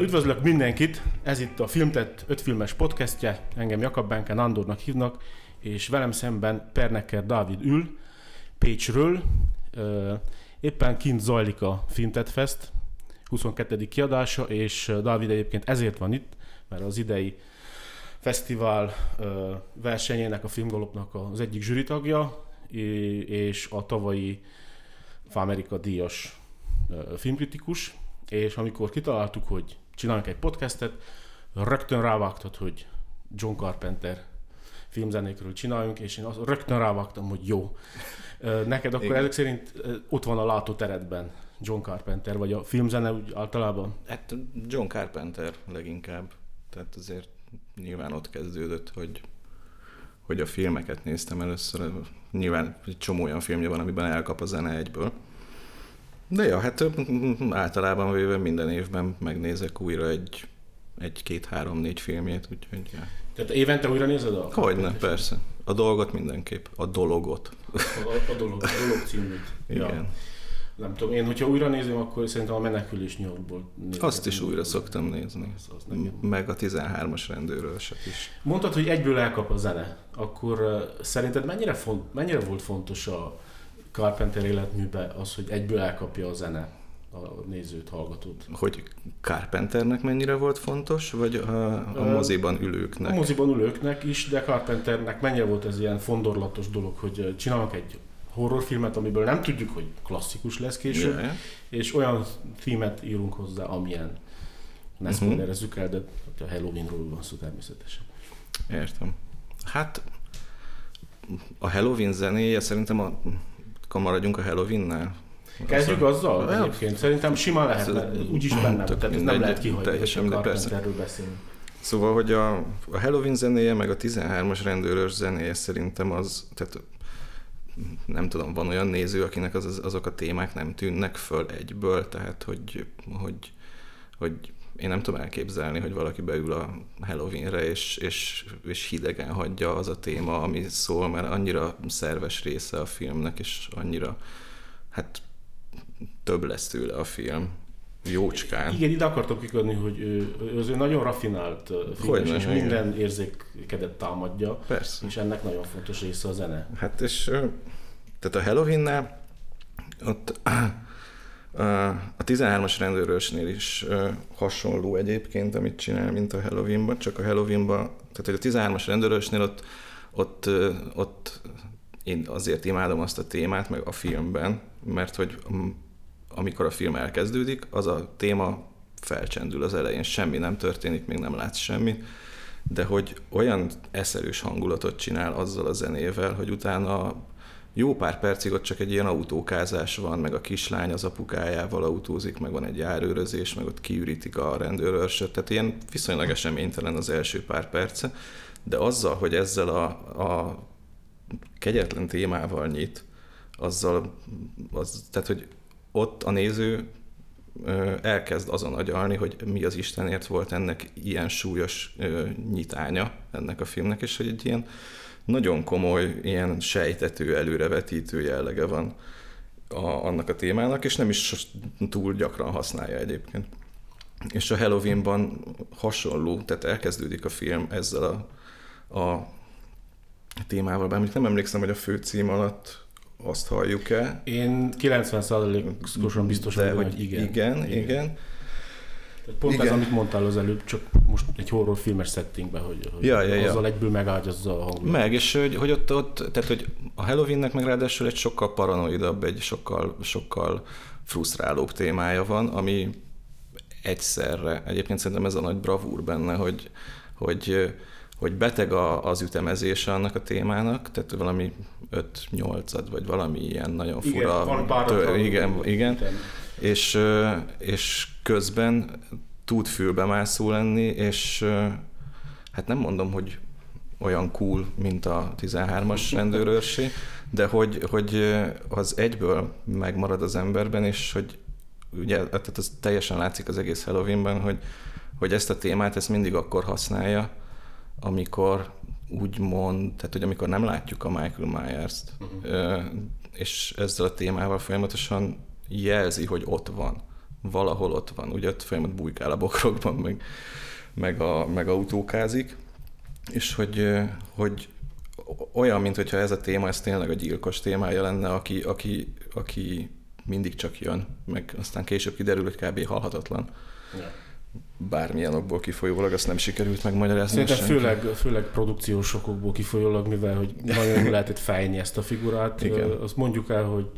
Üdvözlök mindenkit! Ez itt a Filmtett 5 filmes podcastje. Engem Jakab Benken Andornak hívnak, és velem szemben Perneker Dávid ül Pécsről. Éppen kint zajlik a Filmtett Fest 22. kiadása, és Dávid egyébként ezért van itt, mert az idei fesztivál versenyének, a Filmgalopnak az egyik zsűritagja, és a tavalyi Fámerika díjas filmkritikus, és amikor kitaláltuk, hogy csinálunk egy podcastet, rögtön rávágtad, hogy John Carpenter filmzenékről csináljunk, és én azt rögtön rávágtam, hogy jó. Neked akkor Igen. ezek szerint ott van a látóteredben John Carpenter, vagy a filmzene úgy általában? Hát John Carpenter leginkább. Tehát azért nyilván ott kezdődött, hogy, hogy a filmeket néztem először. Nyilván egy csomó olyan filmje van, amiben elkap a zene egyből. De ja, hát általában véve minden évben megnézek újra egy, egy két, három, négy filmjét, úgyhogy... Ja. Tehát évente újra nézed a Hogyne, persze. A dolgot mindenképp. A dologot. A, a, dolog, a dolog címűt. Igen. Ja. Nem tudom, én hogyha újra nézem, akkor szerintem a menekülés nyolcból Azt is újra szoktam nézni. Az, az Meg a 13-as rendőröset is. Mondtad, hogy egyből elkap a zene. Akkor uh, szerinted mennyire, font, mennyire volt fontos a, Carpenter életműbe az, hogy egyből elkapja a zene a nézőt, hallgatót. Hogy Carpenternek mennyire volt fontos, vagy a, a moziban ülőknek? A moziban ülőknek is, de Carpenternek mennyire volt ez ilyen fondorlatos dolog, hogy csinálnak egy horrorfilmet, amiből nem tudjuk, hogy klasszikus lesz később, yeah. és olyan filmet írunk hozzá, amilyen. Ne uh-huh. spoilerezzük el, de a Halloweenról van szó természetesen. Értem. Hát a Halloween zenéje szerintem a akkor maradjunk a Halloween-nál. Kezdjük azzal ja. egyébként. Szerintem simán lehet, mert úgyis benne, tehát ez nem lehet kihagyni, hogy a Carpenterről beszélünk. Szóval, hogy a, a Halloween zenéje, meg a 13-as rendőrös zenéje szerintem az, tehát nem tudom, van olyan néző, akinek az, azok a témák nem tűnnek föl egyből, tehát hogy, hogy, hogy én nem tudom elképzelni, hogy valaki beül a Halloweenre, és, és, és hidegen hagyja az a téma, ami szól, mert annyira szerves része a filmnek, és annyira, hát több lesz tőle a film. Jócskán. Igen, ide akartam kiködni, hogy ő, az ő nagyon rafinált film, és minden érzékedet támadja, Persze. és ennek nagyon fontos része a zene. Hát és tehát a Halloween-nál ott a 13-as rendőrösnél is hasonló egyébként, amit csinál, mint a Halloweenban, csak a Halloweenban, tehát a 13-as rendőrösnél ott, ott, ott én azért imádom azt a témát, meg a filmben, mert hogy amikor a film elkezdődik, az a téma felcsendül az elején, semmi nem történik, még nem látsz semmit, de hogy olyan eszerűs hangulatot csinál azzal a zenével, hogy utána jó pár percig ott csak egy ilyen autókázás van, meg a kislány az apukájával autózik, meg van egy járőrözés, meg ott kiürítik a rendőrőrsöt, tehát ilyen viszonylag eseménytelen az első pár perce, de azzal, hogy ezzel a, a kegyetlen témával nyit, azzal, az, tehát hogy ott a néző elkezd azon agyalni, hogy mi az Istenért volt ennek ilyen súlyos nyitánya ennek a filmnek, és hogy egy ilyen nagyon komoly, ilyen sejtető, előrevetítő jellege van a, annak a témának, és nem is túl gyakran használja egyébként. És a Halloweenban hasonló, tehát elkezdődik a film ezzel a, a témával, bár nem emlékszem, hogy a fő cím alatt azt halljuk-e. Én 90%-osan biztos vagyok, hogy igen. Igen, igen. igen. Tehát pont Igen. ez, amit mondtál az előbb, csak most egy horrorfilmes settingben, hogy, hogy ja, ja, azzal ja. egyből megágyazza a hangot. Meg, és hogy, hogy ott, ott, tehát hogy a Halloweennek meg ráadásul egy sokkal paranoidabb, egy sokkal, sokkal frusztrálóbb témája van, ami egyszerre, egyébként szerintem ez a nagy bravúr benne, hogy, hogy hogy beteg a, az ütemezése annak a témának, tehát valami 5-8 vagy valami ilyen nagyon fura. Igen, van tő, igen, igen. És, és közben tud fülbemászó lenni, és hát nem mondom, hogy olyan cool, mint a 13-as rendőrőrsé, de hogy, hogy az egyből megmarad az emberben, és hogy ugye, tehát az teljesen látszik az egész Halloweenben, hogy, hogy ezt a témát ezt mindig akkor használja, amikor úgy mond, tehát hogy amikor nem látjuk a Michael Myers-t, uh-huh. és ezzel a témával folyamatosan jelzi, hogy ott van valahol ott van, ugye ott folyamat bujkál a bokrokban, meg, meg, a, meg autókázik, és hogy, hogy olyan, mintha ez a téma, ez tényleg a gyilkos témája lenne, aki, aki, aki mindig csak jön, meg aztán később kiderül, hogy kb. halhatatlan. Ja. Bármilyen okból kifolyólag azt nem sikerült megmagyarázni. Szerintem főleg, főleg produkciós okokból kifolyólag, mivel hogy nagyon lehetett fejni ezt a figurát. Igen. Azt mondjuk el, hogy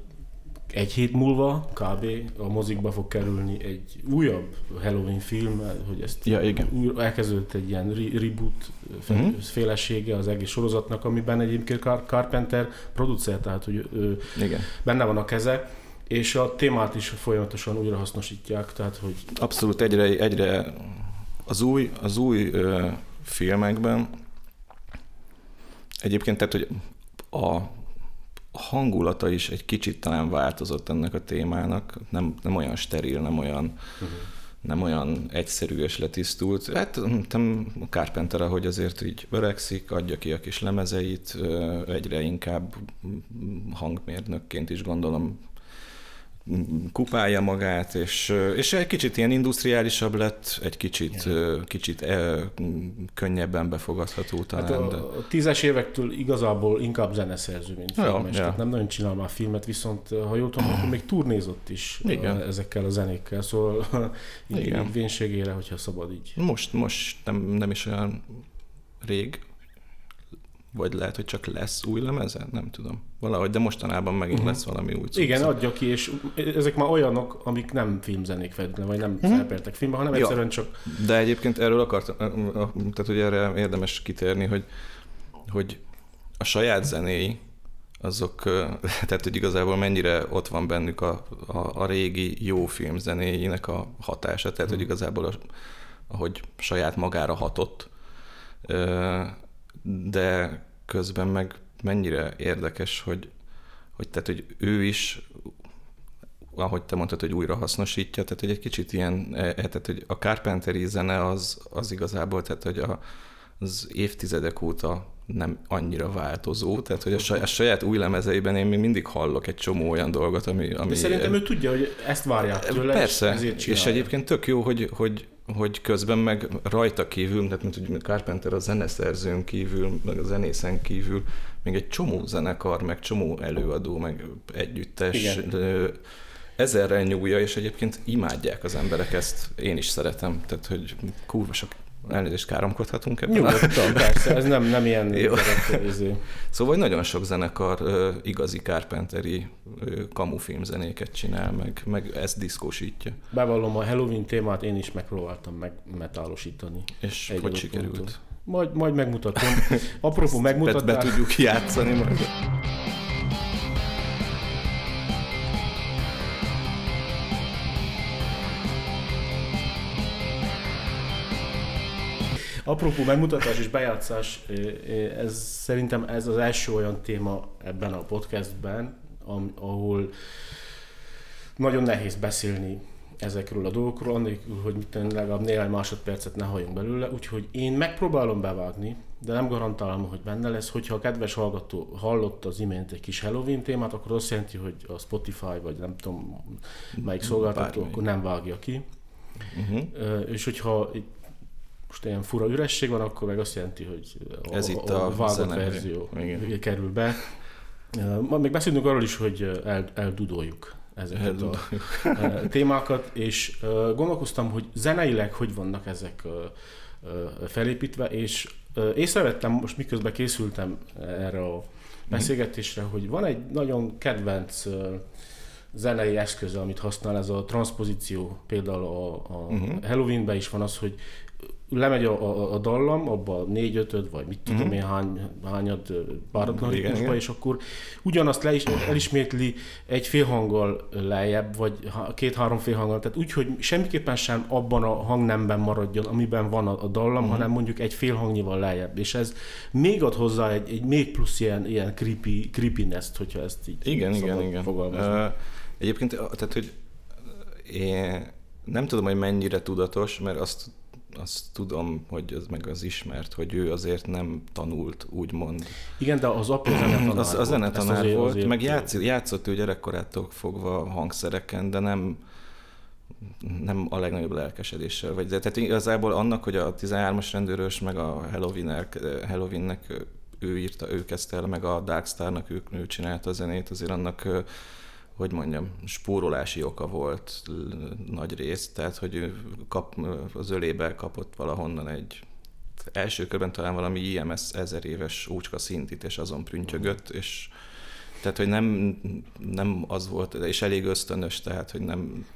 egy hét múlva kb. a mozikba fog kerülni egy újabb Halloween film, hogy ezt ja, igen. Új, elkezdődött egy ilyen re- reboot uh-huh. félesége az egész sorozatnak, amiben egyébként Carpenter producer, tehát hogy ő igen. benne van a keze, és a témát is folyamatosan újra hasznosítják, tehát hogy... Abszolút egyre, egyre az új, az új ö, filmekben egyébként, tehát hogy a hangulata is egy kicsit talán változott ennek a témának, nem, nem olyan steril, nem olyan, uh-huh. nem olyan egyszerű és letisztult. Hát nem Carpenter, hogy azért így öregszik, adja ki a kis lemezeit, egyre inkább hangmérnökként is gondolom kupálja magát, és, és egy kicsit ilyen industriálisabb lett, egy kicsit, yeah. kicsit e, könnyebben befogadható talán. Hát a, a tízes évektől igazából inkább zeneszerző, mint ja, filmes. Ja. Tehát nem nagyon csinál már filmet, viszont ha jól tudom, akkor még turnézott is Igen. ezekkel a zenékkel, szóval Igen. vénségére, hogyha szabad így. Most, most nem, nem is olyan rég, vagy lehet, hogy csak lesz új lemeze, nem tudom. Valahogy, de mostanában megint uh-huh. lesz valami új cucc. Igen, adja ki, és ezek már olyanok, amik nem filmzenék feltétlenül, vagy nem uh-huh. szerepeltek filmbe, hanem ja. egyszerűen csak... De egyébként erről akartam, tehát hogy erre érdemes kitérni, hogy, hogy a saját zenéi, azok, tehát hogy igazából mennyire ott van bennük a, a, a régi jó filmzenéinek a hatása, tehát hogy mhm. igazából a, ahogy saját magára hatott, de közben meg mennyire érdekes, hogy, hogy, tehát, hogy ő is, ahogy te mondtad, hogy újra hasznosítja, tehát hogy egy kicsit ilyen, e, e, tehát hogy a Carpenteri zene az, az igazából, tehát hogy a, az évtizedek óta nem annyira változó, tehát hogy a saját, a saját új lemezeiben én még mindig hallok egy csomó olyan dolgot, ami... ami De szerintem ő tudja, hogy ezt várják tőle, Persze, és, és egyébként tök jó, hogy, hogy, hogy közben meg rajta kívül, tehát mint hogy Carpenter a zeneszerzőn kívül, meg a zenészen kívül, még egy csomó zenekar, meg csomó előadó, meg együttes, Igen. ezerrel nyúlja, és egyébként imádják az emberek ezt. Én is szeretem, tehát hogy kurva sok elnézést káromkodhatunk ebben. Nyugodtan, persze, ez nem, nem ilyen izé. Szóval nagyon sok zenekar igazi Carpenteri uh, kamufilm zenéket csinál, meg, meg ezt diszkósítja. Bevallom, a Halloween témát én is megpróbáltam meg metálosítani. És hogy sikerült? Ponton. Majd, majd megmutatom. Apropó megmutatás. Be, be tudjuk játszani majd. Apropó megmutatás és bejátszás, ez szerintem ez az első olyan téma ebben a podcastben, ahol nagyon nehéz beszélni ezekről a dolgokról, annélkül, hogy mit legalább néhány másodpercet ne halljunk belőle, úgyhogy én megpróbálom bevágni, de nem garantálom, hogy benne lesz. Hogyha a kedves hallgató hallott az imént egy kis Halloween témát, akkor azt jelenti, hogy a Spotify, vagy nem tudom melyik szolgáltató, Bármi. akkor nem vágja ki. Uh-huh. És hogyha most ilyen fura üresség van, akkor meg azt jelenti, hogy a, Ez itt a, a vágott verzió Igen. kerül be. Ma még beszélünk arról is, hogy el, eldudoljuk ezeket eldudoljuk. a témákat, és gondolkoztam, hogy zeneileg hogy vannak ezek felépítve, és észrevettem most miközben készültem erre a beszélgetésre, hogy van egy nagyon kedvenc zenei eszköze, amit használ, ez a transpozíció. Például a, a uh-huh. Halloweenben is van az, hogy lemegy a, a, a dallam, abba négy ötöd, vagy mit tudom uh-huh. én, hány, hányad páratlan ritmusba, és akkor ugyanazt le is, elismétli egy félhanggal lejjebb, vagy két-három félhanggal, tehát úgy, hogy semmiképpen sem abban a hangnemben maradjon, amiben van a, a dallam, uh-huh. hanem mondjuk egy félhangnyival lejjebb, és ez még ad hozzá egy, egy még plusz ilyen, ilyen creepy, creepiness hogyha ezt így igen, igen, igen. Uh, egyébként, tehát, hogy én nem tudom, hogy mennyire tudatos, mert azt azt tudom, hogy ez meg az ismert, hogy ő azért nem tanult, úgymond. Igen, de az apja zenetanár az, A zenetanár volt, azért, meg játszott, játszott ő gyerekkorától fogva hangszereken, de nem, nem a legnagyobb lelkesedéssel. Vagy, de tehát igazából annak, hogy a 13-as rendőrös, meg a Halloween-nek, Halloween-nek ő írta, ő kezdte el, meg a Darkstar-nak ő, ő csinálta a zenét, azért annak hogy mondjam, spórolási oka volt nagy rész, tehát hogy ő kap, az ölébe kapott valahonnan egy első körben talán valami IMS ezer éves úcska szintit, és azon prüntjögött, és tehát, hogy nem, nem az volt, és elég ösztönös, tehát, hogy nem...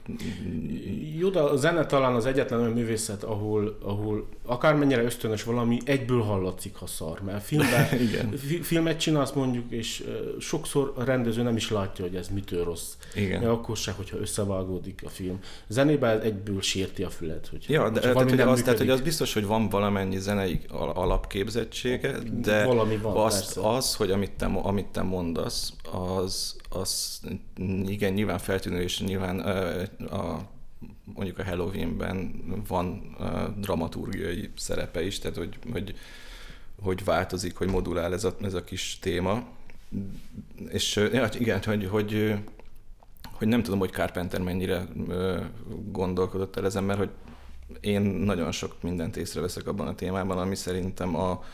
Jó, de a zene talán az egyetlen olyan művészet, ahol, ahol akármennyire ösztönös valami, egyből hallatszik, ha szar. Mert filmben, filmet csinálsz mondjuk, és sokszor a rendező nem is látja, hogy ez mitől rossz. Igen. Mert akkor se, hogyha összevágódik a film. Zenében egyből sérti a fület. Hogy ja, de tehát, hogy az, tehát, hogy az biztos, hogy van valamennyi zenei alapképzettsége, de Valami van, az, az, hogy amit te, amit te mondasz, az, az igen, nyilván feltűnő, és nyilván a, mondjuk a Halloweenben van dramaturgiai szerepe is, tehát hogy, hogy, hogy változik, hogy modulál ez a, ez a kis téma. És ja, igen, hogy, hogy, hogy nem tudom, hogy Carpenter mennyire gondolkodott el ezen, mert hogy én nagyon sok mindent észreveszek abban a témában, ami szerintem a,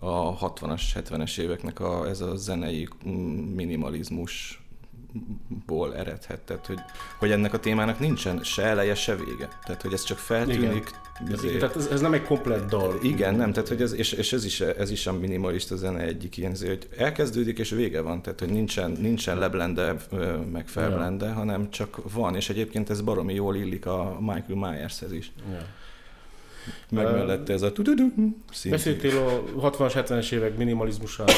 a 60-as, 70-es éveknek a, ez a zenei minimalizmus ból eredhet, tehát hogy, hogy ennek a témának nincsen se eleje, se vége. Tehát, hogy ez csak feltűnik. Igen. Azért. Tehát ez, ez, nem egy komplett dal. Igen, nem, tehát hogy ez, és, és ez, is, ez is a minimalista zene egyik ilyen, hogy elkezdődik és vége van, tehát hogy nincsen, nincsen leblende, meg felblende, ja. hanem csak van, és egyébként ez baromi jól illik a Michael Myershez is. Ja. Meg mellette ez a tududu Beszéltél a 60-as, 70-es évek minimalizmusáról.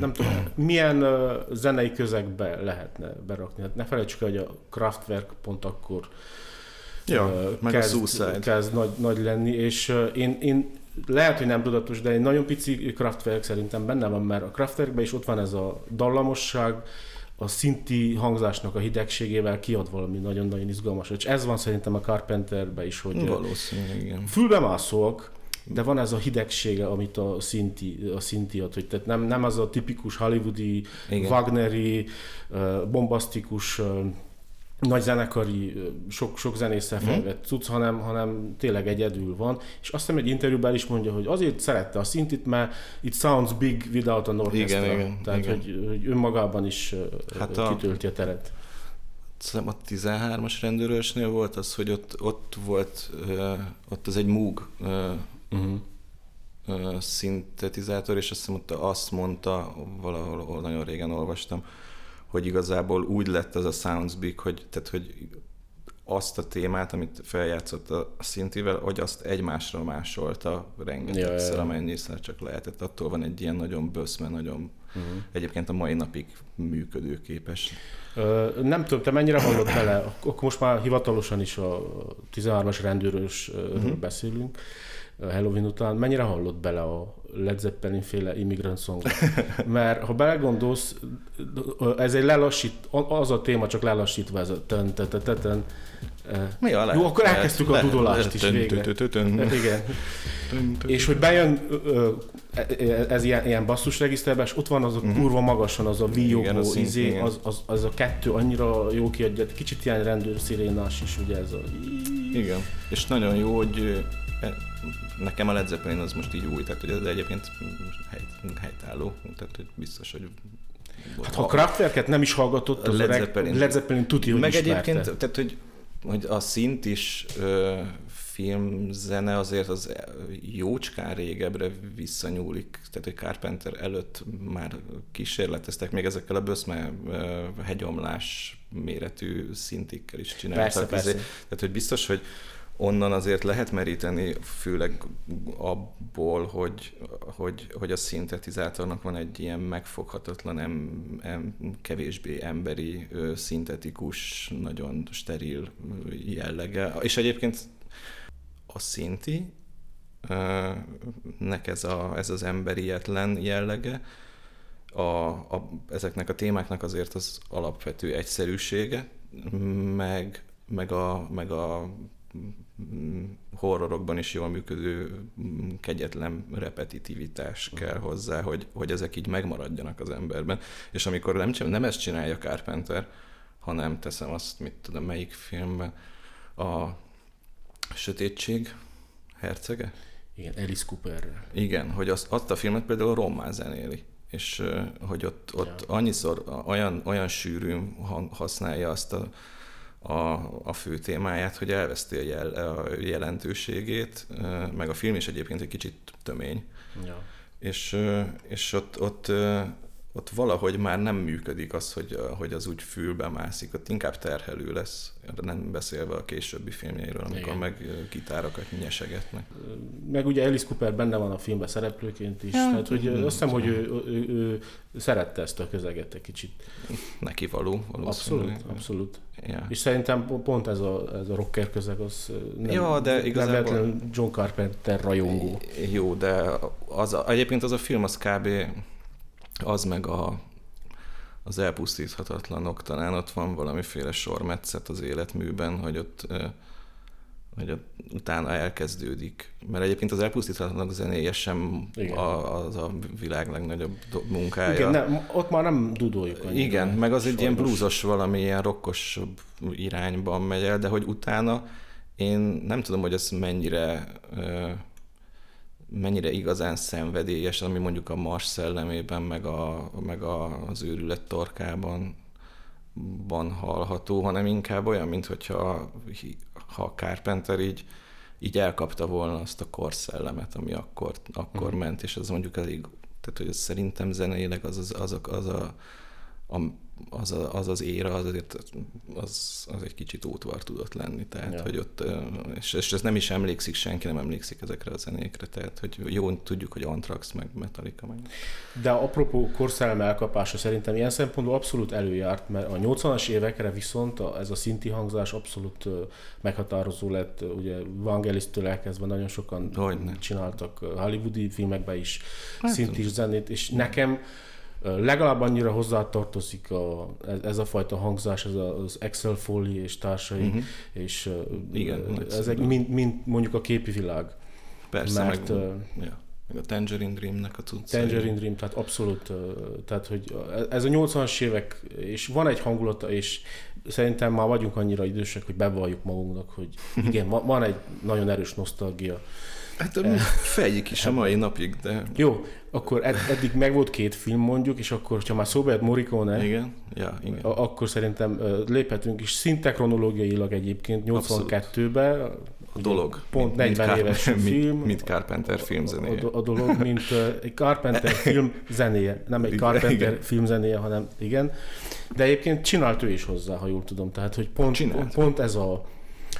Nem tudom, milyen zenei közegbe lehetne berakni? Hát ne felejtsük hogy a Kraftwerk pont akkor ja, meg kezd, a Suicide. kezd nagy, nagy lenni, és én, én lehet, hogy nem tudatos, de egy nagyon pici Kraftwerk szerintem benne van, mert a Kraftwerkben is ott van ez a dallamosság, a szinti hangzásnak a hidegségével kiad valami nagyon-nagyon izgalmas. És ez van szerintem a Carpenterben is, hogy Valószínűleg, igen. fülbe mászóak, de van ez a hidegsége, amit a szinti, a szinti ad, hogy tehát nem, nem az a tipikus hollywoodi, igen. Wagneri, bombasztikus nagy zenekari, sok, sok zenésszel mhm. felvett cucc, hanem, hanem tényleg egyedül van. És azt hiszem egy interjúban is mondja, hogy azért szerette a szintit, mert it sounds big without an orchestra. Igen, igen, Tehát, igen. Hogy, hogy önmagában is hát a, kitölti a teret. Szerintem a 13-as rendőrösnél volt az, hogy ott, ott volt, ott az egy Moog uh-huh. szintetizátor, és azt hiszem ott azt mondta, valahol nagyon régen olvastam, hogy igazából úgy lett az a Sounds Big, hogy, tehát, hogy azt a témát, amit feljátszott a szintivel, hogy azt egymásra másolta rengetegszer, ja, ja. amennyiszer csak lehetett. Attól van egy ilyen nagyon böszme, nagyon uh-huh. egyébként a mai napig működőképes. Ö, nem tudom, te mennyire hallott bele, akkor most már hivatalosan is a 13-as rendőrösről uh-huh. beszélünk, Halloween után, mennyire hallott bele a Led Zeppelin féle Immigrant Song? Mert ha belegondolsz, ez egy lelassít, az a téma csak lelassítva ez a tön, tön, tön, tön, Mi a Jó, akkor elkezdtük a dudolást is végre. Igen. És hogy bejön ez ilyen, ilyen basszusregiszterbe, és ott van az a mhm. kurva magasan, az a viogó izé, az, az, az, a kettő annyira jó kiadja, kicsit ilyen rendőr szirénás is, ugye ez a... Igen, és nagyon jó, hogy nekem a Led Zeppelin az most így új, tehát hogy ez egyébként hely, helytálló, tehát hogy biztos, hogy Hát ha a Kraftwerket nem is hallgatott, az Led Zeppelin, Led Zeppelin tuti, hogy Meg ismerte. egyébként, tehát hogy, hogy a szint is ö, filmzene azért az jócskán régebbre visszanyúlik, tehát hogy Carpenter előtt már kísérleteztek még ezekkel a böszme hegyomlás méretű szintikkel is csináltak. Persze, persze. Tehát, hogy biztos, hogy onnan azért lehet meríteni, főleg abból, hogy, hogy, hogy a szintetizátornak van egy ilyen megfoghatatlan, em, em, kevésbé emberi, szintetikus, nagyon steril jellege. És egyébként a szinti, nek ez, a, ez az emberietlen jellege, a, a, ezeknek a témáknak azért az alapvető egyszerűsége, meg, meg, a, meg a horrorokban is jól működő kegyetlen repetitivitás kell hozzá, hogy, hogy ezek így megmaradjanak az emberben. És amikor nem, nem ezt csinálja Carpenter, hanem teszem azt, mit tudom, melyik filmben, a Sötétség hercege? Igen, Alice Cooperrel. Igen, hogy azt, azt a filmet például Rommá zenéli és hogy ott, ott ja. annyiszor olyan, olyan sűrűn használja azt a, a, a fő témáját, hogy elveszti a, jel, a jelentőségét, meg a film is egyébként egy kicsit tömény. Ja. És, és ott, ott, ott valahogy már nem működik az, hogy, hogy az úgy fülbe mászik, ott inkább terhelő lesz, nem beszélve a későbbi filmjeiről, amikor Igen. meg gitárokat nyesegetnek. Meg ugye Alice Cooper benne van a filmben szereplőként is, ja. tehát hogy azt hiszem, hogy ő, ő, ő, ő szerette ezt a közeget egy kicsit. Neki való, Abszolút, abszolút. Ja. És szerintem pont ez a, ez a rocker közeg az nem, ja, de igazából... nem John Carpenter rajongó. Jó, de az a, egyébként az a film az kb az meg a, az elpusztíthatatlanok, talán ott van valamiféle sormetszet az életműben, hogy ott, hogy ott utána elkezdődik. Mert egyébként az elpusztíthatatlanok zenéje sem a, az a világ legnagyobb munkája. Igen, nem, ott már nem dudoljuk annyira. Igen, meg az sajnos. egy ilyen blúzos, valami ilyen rokkosabb irányban megy el, de hogy utána én nem tudom, hogy ez mennyire mennyire igazán szenvedélyes, ami mondjuk a Mars szellemében, meg, a, meg a, az őrület torkában van hallható, hanem inkább olyan, mint hogyha ha Carpenter így, így elkapta volna azt a korszellemet, ami akkor, akkor mm. ment, és az mondjuk elég, tehát hogy ez szerintem zeneileg az, az, az, a, az a, a az, a, az az éra az azért az, az egy kicsit útvar tudott lenni, tehát ja. hogy ott, és, és ez nem is emlékszik, senki nem emlékszik ezekre a zenékre, tehát hogy jó, tudjuk, hogy Anthrax, meg Metallica, meg... De apropó korszellem elkapása szerintem ilyen szempontból abszolút előjárt, mert a 80-as évekre viszont a, ez a szinti hangzás abszolút meghatározó lett, ugye Vangelis-től elkezdve nagyon sokan Hogyne. csináltak hollywoodi filmekbe is hát, szintis zenét, és nekem legalább annyira hozzátartozik a, ez a fajta hangzás, ez az Excel Foley és társai, uh-huh. és Igen, ezek mind, mind mondjuk a képi világ. Persze, mert, meg, ja, meg a Tangerine Dreamnek a tudsz. Tangerine Dream, tehát abszolút, tehát hogy ez a 80-as évek, és van egy hangulata, és szerintem már vagyunk annyira idősek, hogy bevalljuk magunknak, hogy igen, van egy nagyon erős nosztalgia Hát fejik is a mai napig, de... Jó, akkor ed- eddig meg volt két film mondjuk, és akkor, ha már szóba Morricone, igen, ja, igen. Akkor szerintem léphetünk is, szinte kronológiailag egyébként, 82-ben, a dolog. Pont mint, 40 mint éves Car- film. Mint, mint Carpenter filmzenéje. A, a, a dolog, mint egy Carpenter film zenéje. Nem egy Carpenter igen. film zenéje, hanem igen. De egyébként csinált ő is hozzá, ha jól tudom. Tehát, hogy pont, pont, pont ez a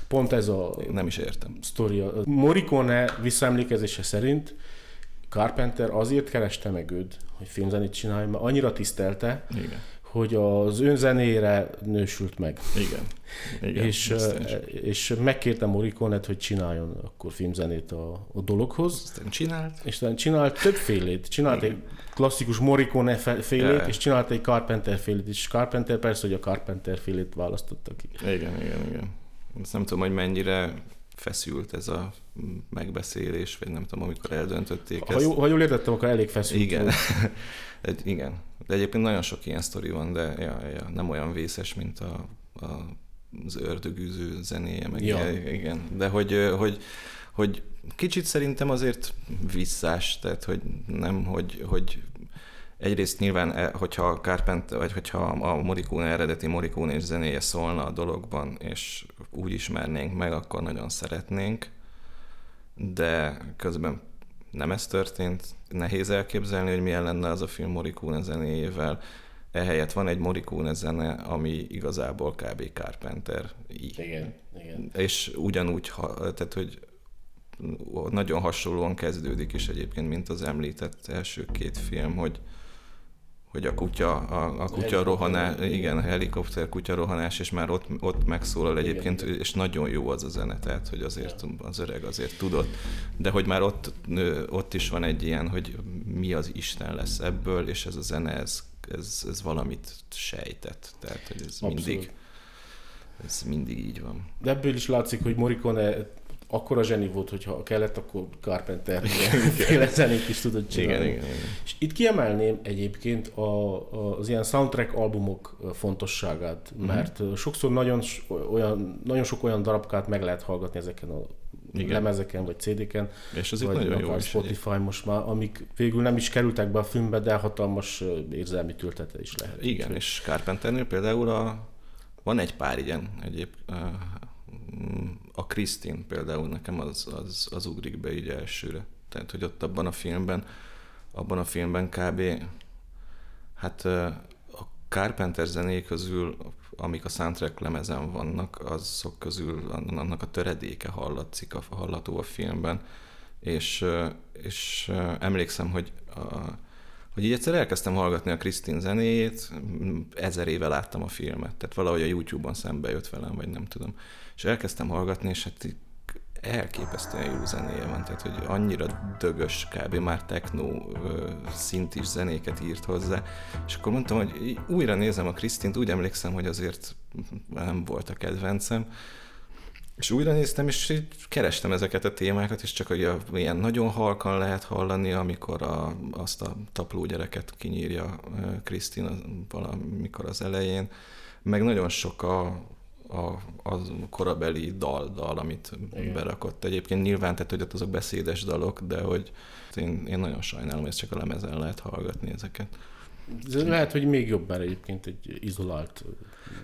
Pont ez a... Nem is értem. Sztoria. Morricone visszaemlékezése szerint Carpenter azért kereste meg őt, hogy filmzenét csinálja, mert annyira tisztelte, Igen. Hogy az zenére nősült meg. Igen. Igen és, és megkérte morricone hogy csináljon akkor filmzenét a, a dologhoz. Aztán csinált. És aztán csinált többfélét. Csinált Igen. egy klasszikus Morricone félét, ja. és csinált egy Carpenter félét is. Carpenter persze, hogy a Carpenter félét választotta ki. Igen, igen, igen. Ezt nem tudom, hogy mennyire feszült ez a megbeszélés, vagy nem tudom, amikor eldöntötték ha ezt. Jó, ha jól értettem, akkor elég feszült. Igen. Egy, igen. De egyébként nagyon sok ilyen sztori van, de ja, ja, nem olyan vészes, mint a, a, az ördögűző zenéje, meg ja. ilyen, igen. De hogy, hogy, hogy kicsit szerintem azért visszás, tehát hogy nem, hogy, hogy Egyrészt nyilván, e, hogyha a Carpenter, vagy hogyha a Morricone eredeti Morricone és zenéje szólna a dologban, és úgy ismernénk meg, akkor nagyon szeretnénk, de közben nem ez történt. Nehéz elképzelni, hogy milyen lenne az a film Morricone zenéjével. Ehelyett van egy Morricone zene, ami igazából kb. Carpenter. Igen, igen. És ugyanúgy, tehát hogy nagyon hasonlóan kezdődik is egyébként, mint az említett első két film, hogy, hogy a kutya, a, a kutya rohanás, igen, a helikopter kutya rohanás, és már ott, ott megszólal egyébként, igen. és nagyon jó az a zene, tehát hogy azért az öreg azért tudott, de hogy már ott, ott is van egy ilyen, hogy mi az Isten lesz ebből, és ez a zene, ez, ez, ez valamit sejtett, tehát hogy ez Abszolút. mindig ez mindig így van. De ebből is látszik, hogy Morricone akkora zseni volt, hogyha kellett, akkor Carpenter féle zenét is tudott csinálni. Igen, igen, igen. És itt kiemelném egyébként a, a, az ilyen soundtrack albumok fontosságát, mert uh-huh. sokszor nagyon, olyan, nagyon sok olyan darabkát meg lehet hallgatni ezeken a igen. lemezeken, vagy CD-ken, és az vagy nagyon jó Spotify is most már, amik végül nem is kerültek be a filmbe, de hatalmas érzelmi tültete is lehet. Igen, úgy, és Carpenternél például a, van egy pár ilyen egyéb, a Christine például nekem az, az, az ugrik be így elsőre. Tehát, hogy ott abban a filmben, abban a filmben kb. Hát a Carpenter zené közül, amik a soundtrack lemezen vannak, azok közül annak a töredéke hallatszik, a, hallható a filmben. És, és emlékszem, hogy a, hogy így egyszer elkezdtem hallgatni a Krisztin zenéjét, ezer éve láttam a filmet, tehát valahogy a YouTube-on szembe jött velem, vagy nem tudom. És elkezdtem hallgatni, és hát elképesztően jó zenéje van, tehát hogy annyira dögös, kb. már techno szintis zenéket írt hozzá, és akkor mondtam, hogy újra nézem a Krisztint, úgy emlékszem, hogy azért nem volt a kedvencem, és újra néztem, és így kerestem ezeket a témákat, és csak hogy ilyen nagyon halkan lehet hallani, amikor a, azt a tapló gyereket kinyírja Krisztina valamikor az elején, meg nagyon sok a, a, a korabeli dal, dal amit Igen. berakott. Egyébként nyilván, tehát hogy ott azok beszédes dalok, de hogy én, én nagyon sajnálom, hogy csak a lemezen lehet hallgatni ezeket. Ez lehet, hogy még jobb már egyébként egy izolált...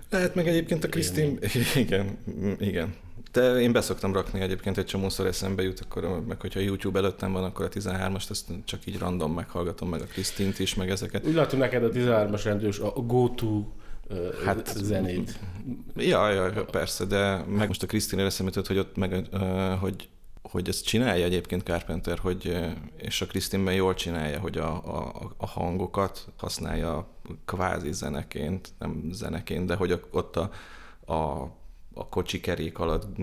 Lehet meg egyébként a Krisztin... Igen, igen. De én beszoktam rakni egyébként egy csomószor eszembe jut, akkor, meg hogyha YouTube előttem van, akkor a 13-ast azt csak így random meghallgatom, meg a Krisztint is, meg ezeket. Úgy látom neked a 13-as rendős a go-to hát, zenét. Ja, ja, persze, de meg most a Krisztin eszembe jutott, hogy ott meg, hogy hogy ezt csinálja egyébként Carpenter, hogy, és a Krisztinben jól csinálja, hogy a, a, a hangokat használja kvázi zeneként, nem zeneként, de hogy ott a, a a kocsi kerék alatt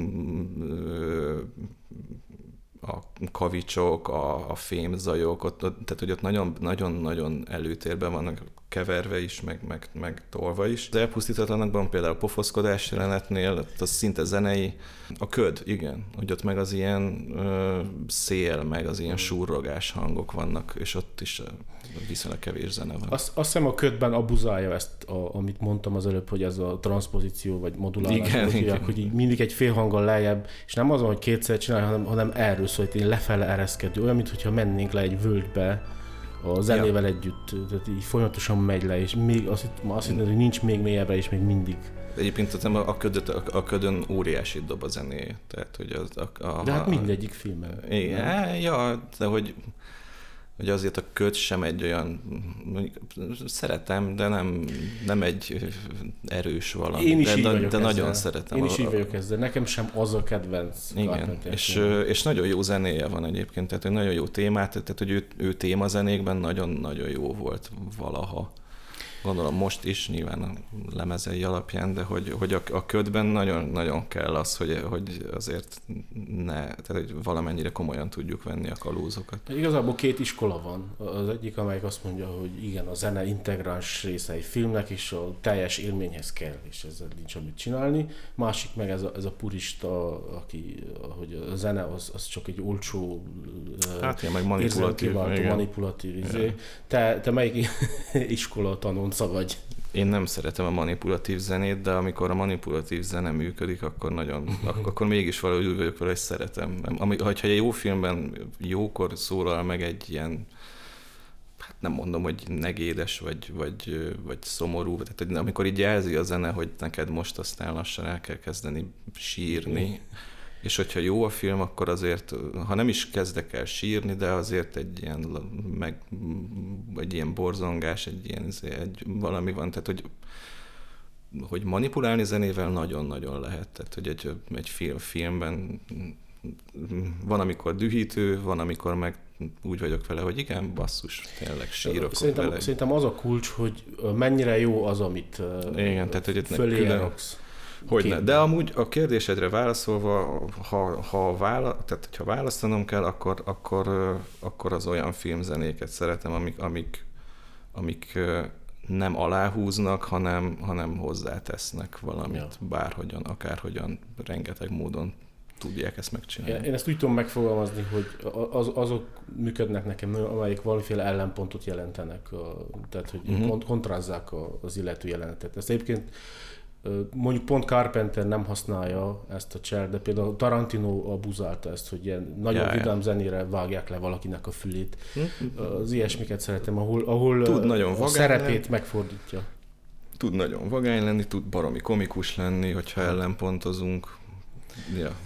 a kavicsok, a, a fémzajok, ott, tehát hogy ott nagyon-nagyon előtérben vannak keverve is, meg, meg, meg tolva is. Az elpusztítatlanakban például a pofoszkodás jelenetnél, az szinte zenei, a köd, igen, hogy ott meg az ilyen ö, szél, meg az ilyen surrogás hangok vannak, és ott is viszonylag kevés zene van. Azt, azt hiszem a ködben abuzálja ezt, a, amit mondtam az előbb, hogy ez a transpozíció, vagy modulálás, igen, hogy, igen. hogy így mindig egy fél hanggal lejjebb, és nem azon, hogy kétszer csinálja, hanem, hanem erről szól, hogy lefele ereszkedő, olyan, mintha mennénk le egy völgybe, a zenével ja. együtt, tehát így folyamatosan megy le, és még azt, azt hittem, hogy nincs még mélyebbre, és még mindig. Egyébként a, a, ködöt, a, a ködön óriási dob a zené, tehát hogy az, a, a, De hát mindegyik filmben. Igen, ja, de hogy hogy azért a köt sem egy olyan, szeretem, de nem, nem egy erős valami. Én is de, így de, de ezzel. nagyon szeretem. Én is így vagyok ezzel. Nekem sem az a kedvenc Igen, és, és nagyon jó zenéje van egyébként, tehát hogy nagyon jó témát, tehát hogy ő, ő témazenékben nagyon-nagyon jó volt valaha gondolom most is, nyilván a lemezei alapján, de hogy, hogy a, a ködben nagyon-nagyon kell az, hogy, hogy azért ne, tehát hogy valamennyire komolyan tudjuk venni a kalózokat. Igazából két iskola van. Az egyik, amelyik azt mondja, hogy igen, a zene integráns része egy filmnek, és a teljes élményhez kell, és ezzel nincs amit csinálni. Másik meg ez a, ez a purista, aki, hogy a zene az, az csak egy olcsó hát, igen, meg manipulatív, igen. manipulatív izé. Te, te melyik iskola tanul gonca vagy. Én nem szeretem a manipulatív zenét, de amikor a manipulatív zene működik, akkor nagyon, akkor mégis valahogy úgy vagyok vele, hogy szeretem. Ami, ha egy jó filmben jókor szólal meg egy ilyen hát nem mondom, hogy negédes, vagy, vagy, vagy szomorú, tehát amikor így jelzi a zene, hogy neked most aztán lassan el kell kezdeni sírni, és hogyha jó a film, akkor azért, ha nem is kezdek el sírni, de azért egy ilyen, meg, egy ilyen borzongás, egy ilyen, egy, valami van, tehát hogy hogy manipulálni zenével nagyon-nagyon lehet. Tehát, hogy egy, egy film, filmben van, amikor dühítő, van, amikor meg úgy vagyok vele, hogy igen, basszus, tényleg sírok szerintem, vele. Szerintem az a kulcs, hogy mennyire jó az, amit igen, tehát, hogy fölé külön, hogy ne. De amúgy a kérdésedre válaszolva, ha, ha, vála, tehát, ha választanom kell, akkor, akkor, akkor az olyan filmzenéket szeretem, amik, amik, amik nem aláhúznak, hanem, hanem hozzátesznek valamit, ja. bárhogyan, akárhogyan, rengeteg módon tudják ezt megcsinálni. Én ezt úgy tudom megfogalmazni, hogy az, azok működnek nekem, amelyek valamiféle ellenpontot jelentenek, tehát hogy uh-huh. kont- kontrázzák az illető jelenetet. Ezt egyébként mondjuk pont Carpenter nem használja ezt a cser, de például Tarantino abuzálta ezt, hogy ilyen nagyon ja, vidám ja. zenére vágják le valakinek a fülét. Uh-huh. Az ilyesmiket szeretem, ahol, ahol Tud nagyon a szerepét lenni. megfordítja. Tud nagyon vagány lenni, tud baromi komikus lenni, hogyha ellenpontozunk. Ja,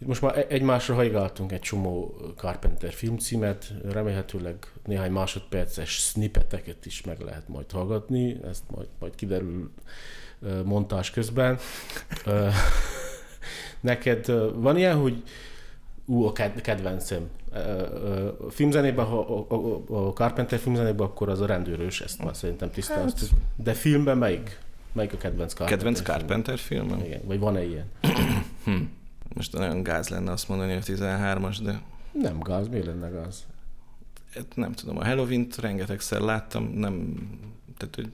itt most már e- egymásra hajgáltunk egy csomó Carpenter filmcímet, remélhetőleg néhány másodperces snippeteket is meg lehet majd hallgatni, ezt majd, majd kiderül montás közben. Neked van ilyen, hogy ú, a kedvencem. A filmzenében, ha a, a Carpenter filmzenében, akkor az a rendőrös, ezt már szerintem tisztáztuk. Hát. De filmben melyik? Melyik a kedvenc Carpenter Kedvenc Carpenter film? film? Igen, vagy van-e ilyen? hm. Most nagyon gáz lenne azt mondani, hogy 13-as, de... Nem gáz, mi lenne gáz? Hát nem tudom, a Halloween-t rengetegszer láttam, nem, tehát hogy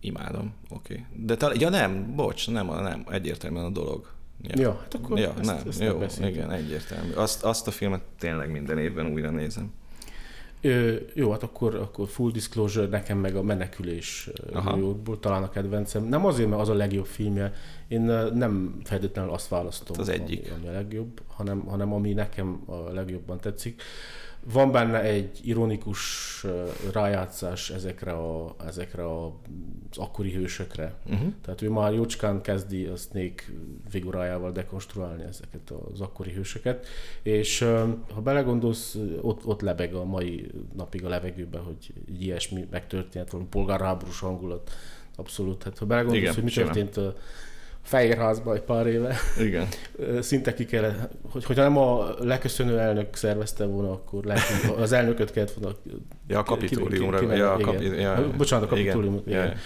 imádom, oké. Okay. De talán, ja nem, bocs, nem, nem, egyértelműen a dolog. Ja, ja hát akkor ja, ezt, nem, ezt jó, igen, egyértelmű. Azt, azt a filmet tényleg minden évben újra nézem. Ö, jó, hát akkor, akkor full disclosure, nekem meg a menekülés Aha. New Yorkból talán a kedvencem. Nem azért, mert az a legjobb filmje, én nem feltétlenül azt választom, hát az egyik. Ami, ami a legjobb, hanem, hanem ami nekem a legjobban tetszik. Van benne egy ironikus rájátszás ezekre, a, ezekre a, az akkori hősökre. Uh-huh. Tehát ő már jócskán kezdi a Snake figurájával dekonstruálni ezeket az akkori hősöket, és ha belegondolsz, ott, ott lebeg a mai napig a levegőben, hogy ilyesmi megtörtént, valami polgárháborús hangulat. Abszolút. Hát ha belegondolsz, Igen, hogy mi történt a Fehérházba egy pár éve. Igen. Szinte ki kellett, hogy, hogyha nem a leköszönő elnök szervezte volna, akkor lehet, az elnököt kellett volna Ja, a kapitóliumra. Ja, a kapi, ja, Bocsánat, a kapitólium. Igen. igen.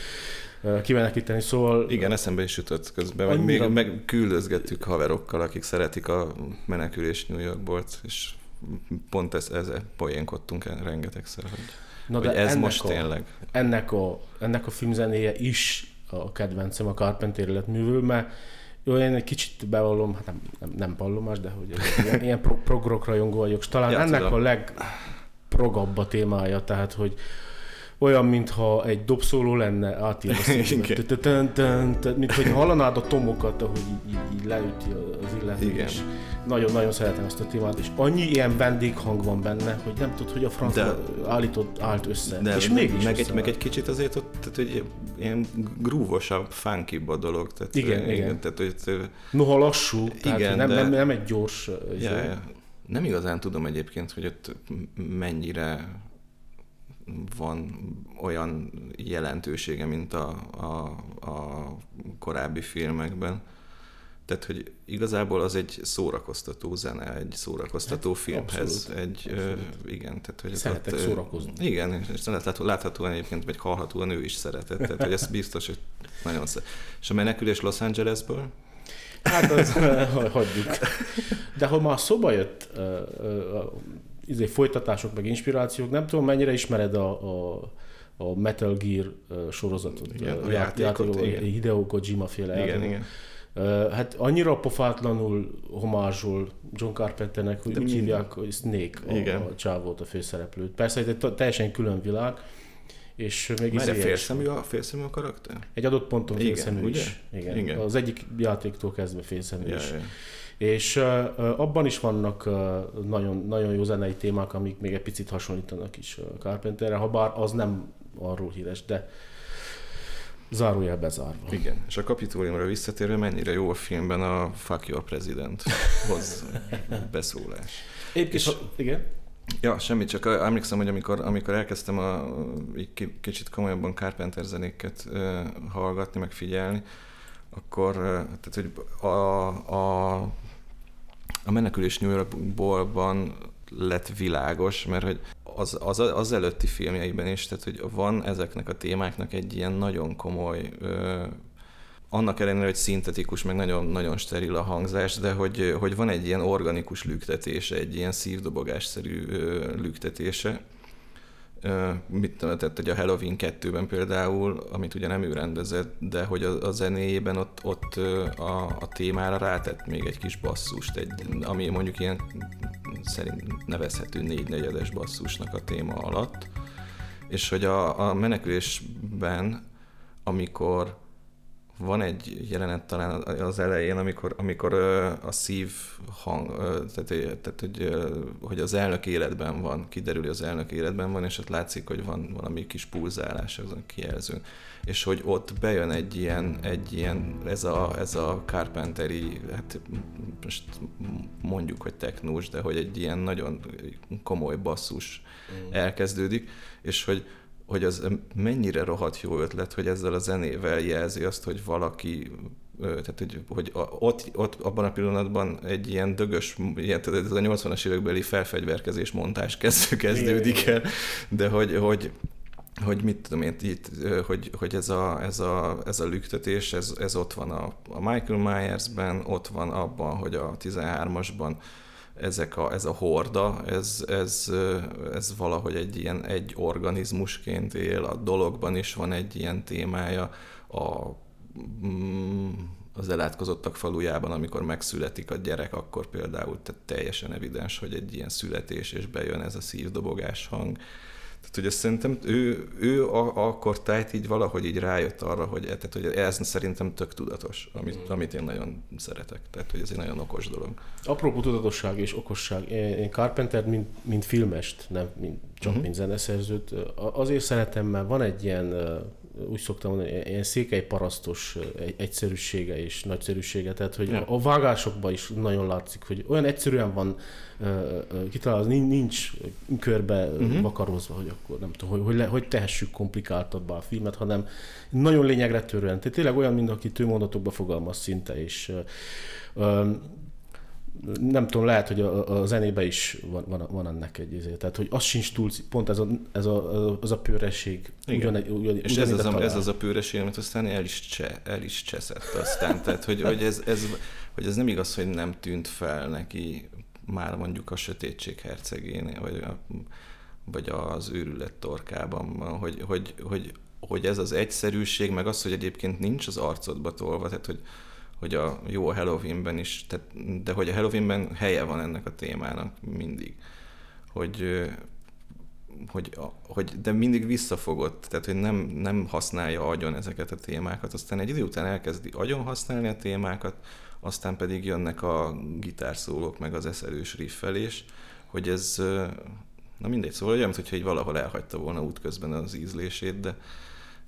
igen. kimenekíteni, szóval... Igen, eszembe is jutott közben, meg még meg küldözgettük haverokkal, akik szeretik a menekülés New Yorkból, és pont ez, ez poénkodtunk rengetegszer, hogy, Na hogy ez most a, tényleg. Ennek a, ennek a filmzenéje is a kedvencem a Carpenter életművől, mert jó, én egy kicsit bevallom, hát nem, nem, nem vallomás, de hogy ilyen, ilyen pro, progrok rajongó vagyok, és talán ja, ennek tudom. a legprogabb a témája, tehát hogy olyan, mintha egy dobszóló lenne átírva mint hogy hallanád a tomokat, ahogy így, így leüti az illető. Igen. nagyon-nagyon szeretem ezt a témát, és annyi ilyen vendéghang van benne, hogy nem tud, hogy a francia állított, állt össze. De és mégis meg, egy, meg egy kicsit azért ott, tehát, hogy ilyen grúvosabb, funky a dolog. Tehát, igen, igen. igen. Tehát, hogy, Noha lassú, tehát igen, nem, de... nem, nem, egy gyors... Ja, ja. Nem igazán tudom egyébként, hogy ott mennyire van olyan jelentősége, mint a, a, a korábbi filmekben. Tehát, hogy igazából az egy szórakoztató zene, egy szórakoztató hát, filmhez. Abszolút, egy, abszolút. Igen, tehát, hogy Szeretek ott, szórakozni. Igen, és láthatóan egyébként, vagy hallhatóan ő is szeretett. Tehát, hogy ez biztos, hogy nagyon szeret. És a menekülés Los Angelesből? Hát az, hagyjuk. De ha már szóba jött izé, folytatások, meg inspirációk. Nem tudom, mennyire ismered a, a, a Metal Gear sorozatot. Igen, a, a játékot, játékot igen. Hideo Kojima féle. Igen, igen. Hát annyira pofátlanul homázsol John Carpenternek, hogy úgy hívják, hogy Snake a, Igen. a csávót, a főszereplőt. Persze egy teljesen külön világ, és még Mert félszemű a, félszemű a karakter? Egy adott ponton félszemű is. Igen. Igen. Az egyik játéktól kezdve félszemű ja, is. Ja. És abban is vannak nagyon, nagyon jó zenei témák, amik még egy picit hasonlítanak is Carpenterre, ha bár az nem arról híres, de zárójel bezárva. Igen, és a kapitóliumra visszatérve, mennyire jó a filmben a Fuck you a President hoz beszólás. Épp és, igen? Ja, semmi, csak emlékszem, hogy amikor, amikor elkezdtem a, egy kicsit komolyabban Carpenter zenéket uh, hallgatni, meg figyelni, akkor tehát, hogy a, a a menekülés New Yorkból lett világos, mert hogy az, az, az előtti filmjeiben is, tehát hogy van ezeknek a témáknak egy ilyen nagyon komoly ö, annak ellenére, hogy szintetikus, meg nagyon, nagyon steril a hangzás, de hogy, hogy van egy ilyen organikus lüktetése, egy ilyen szívdobogásszerű lüktetése, mit tehát hogy a Halloween 2-ben például, amit ugye nem ő rendezett, de hogy a, a zenéjében ott, ott a, a témára rátett még egy kis basszust, egy, ami mondjuk ilyen szerint nevezhető négynegyedes basszusnak a téma alatt, és hogy a, a menekülésben, amikor van egy jelenet talán az elején, amikor, amikor a szív hang, tehát, tehát hogy, hogy az elnök életben van, kiderül, hogy az elnök életben van, és ott látszik, hogy van valami kis pulzálás az a kijelzőn. És hogy ott bejön egy ilyen, egy ilyen ez, a, ez a Carpenteri, hát most mondjuk, hogy technós, de hogy egy ilyen nagyon komoly basszus mm. elkezdődik, és hogy hogy az mennyire rohadt jó ötlet, hogy ezzel a zenével jelzi azt, hogy valaki tehát hogy, hogy ott, ott abban a pillanatban egy ilyen dögös, ilyen, tehát ez a 80-as évekbeli felfegyverkezés montás kezd, kezdődik el, de hogy, hogy, hogy mit tudom én, itt, hogy, hogy ez, a, ez, a, ez a lüktetés, ez, ez ott van a, a Michael Myers-ben, ott van abban, hogy a 13-asban ezek a, ez a horda, ez, ez, ez valahogy egy ilyen egy organizmusként él, a dologban is van egy ilyen témája, a, mm, az elátkozottak falujában, amikor megszületik a gyerek, akkor például tehát teljesen evidens, hogy egy ilyen születés, és bejön ez a szívdobogás hang. Tehát, azt szerintem ő, ő a, akkor tájt így valahogy így rájött arra, hogy, tehát, hogy ez szerintem tök tudatos, amit, mm. amit én nagyon szeretek. Tehát, hogy ez egy nagyon okos dolog. Apropó tudatosság és okosság. Én Carpenter, mint, mint filmest, nem mint, csak uh-huh. mint zeneszerzőt, azért szeretem, mert van egy ilyen úgy szoktam mondani, ilyen székely parasztos egyszerűsége és nagyszerűsége, tehát hogy ja. a vágásokban is nagyon látszik, hogy olyan egyszerűen van kitalálva, nincs körbe uh-huh. vakarozva, hogy akkor nem tudom, hogy, hogy, le, hogy tehessük komplikáltabbá a filmet, hanem nagyon lényegre törően. Tehát tényleg olyan, mint aki tőmondatokba fogalmaz szinte, és nem tudom, lehet, hogy a, a zenébe is van, van, van ennek egy izé. Tehát, hogy az sincs túl, pont ez a, ez a, az a pőreség. Ugyan, ugyan, És ez, az a, ez az a pőreség, amit aztán el is, cse, el is cseszett aztán. Tehát, hogy, hogy, ez, ez, hogy ez nem igaz, hogy nem tűnt fel neki már mondjuk a sötétség hercegénél, vagy, a, vagy az őrület torkában, hogy, hogy, hogy, hogy ez az egyszerűség, meg az, hogy egyébként nincs az arcodba tolva, tehát hogy, hogy a jó a Halloweenben is, tehát, de hogy a Halloweenben helye van ennek a témának mindig. Hogy, hogy, hogy de mindig visszafogott, tehát hogy nem, nem használja agyon ezeket a témákat, aztán egy idő után elkezdi agyon használni a témákat, aztán pedig jönnek a gitárszólók, meg az eszelős riffelés, hogy ez, na mindegy, szóval olyan, mintha egy valahol elhagyta volna útközben az ízlését, de,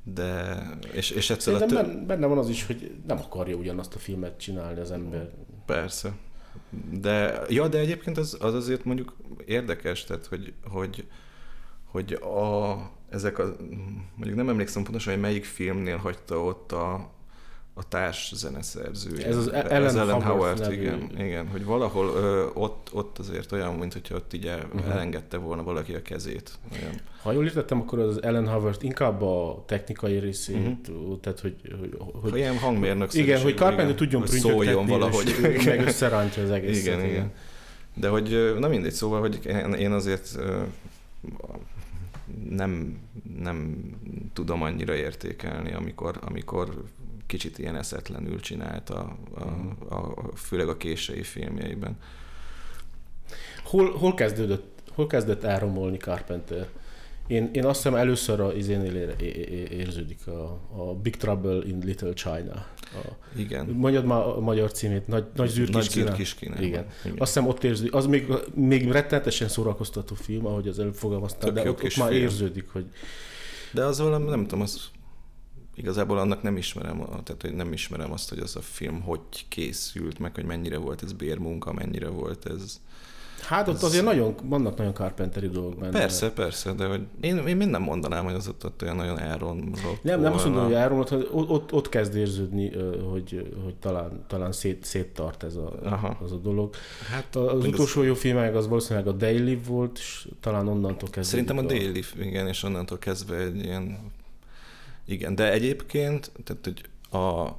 de, és, és egyszer tő... benne van az is, hogy nem akarja ugyanazt a filmet csinálni az ember. Persze. De, ja, de egyébként az, az azért mondjuk érdekes, tehát, hogy, hogy, hogy a, ezek a, mondjuk nem emlékszem pontosan, hogy melyik filmnél hagyta ott a, a társ zeneszerzője. Ez az Ellen, ez Ellen Howard, Howard igen, igen, hogy valahol ö, ott, ott azért olyan, mint hogyha ott így uh-huh. elengedte volna valaki a kezét. Olyan. Ha jól értettem, akkor az Ellen Howard inkább a technikai részét, uh-huh. tehát hogy... hogy, hogy ilyen hangmérnök Igen, hogy Carpenter tudjon prüntjögtetni, valahogy. És meg összerántja az egészet. Igen, igen, igen. De hogy, na mindegy, szóval, hogy én azért nem, nem tudom annyira értékelni, amikor, amikor kicsit ilyen eszetlenül csinálta, a, a, a, főleg a késői filmjeiben. Hol, hol, kezdődött, hol kezdett elromolni Carpenter? Én, én azt hiszem először a izénél ér, érződik a, a Big Trouble in Little China. A, Igen. Mondjad már a magyar címét, Nagy, Nagy zűrkiskina. Nagy zűrkiskina. Igen. Igen. Azt hiszem ott érződik, az még, még rettenetesen szórakoztató film, ahogy az előbb fogalmaztál, de ott, ott már film. érződik, hogy... De az valami, nem tudom, az igazából annak nem ismerem, tehát hogy nem ismerem azt, hogy az a film hogy készült, meg hogy mennyire volt ez bérmunka, mennyire volt ez... Hát ott ez... azért nagyon, vannak nagyon Carpenteri dolgok benne. Persze, persze, de hogy én, én minden mondanám, hogy az ott, ott olyan nagyon elromlott. Nem, nem azt mondom, hogy hogy ott, ott, ott kezd érződni, hogy, hogy talán, talán szét, széttart ez a, Aha. az a dolog. Hát az utolsó az... jó filmek az valószínűleg a Daily volt, és talán onnantól kezdve. Szerintem a, a Daily, igen, és onnantól kezdve egy ilyen igen, de egyébként, tehát hogy a,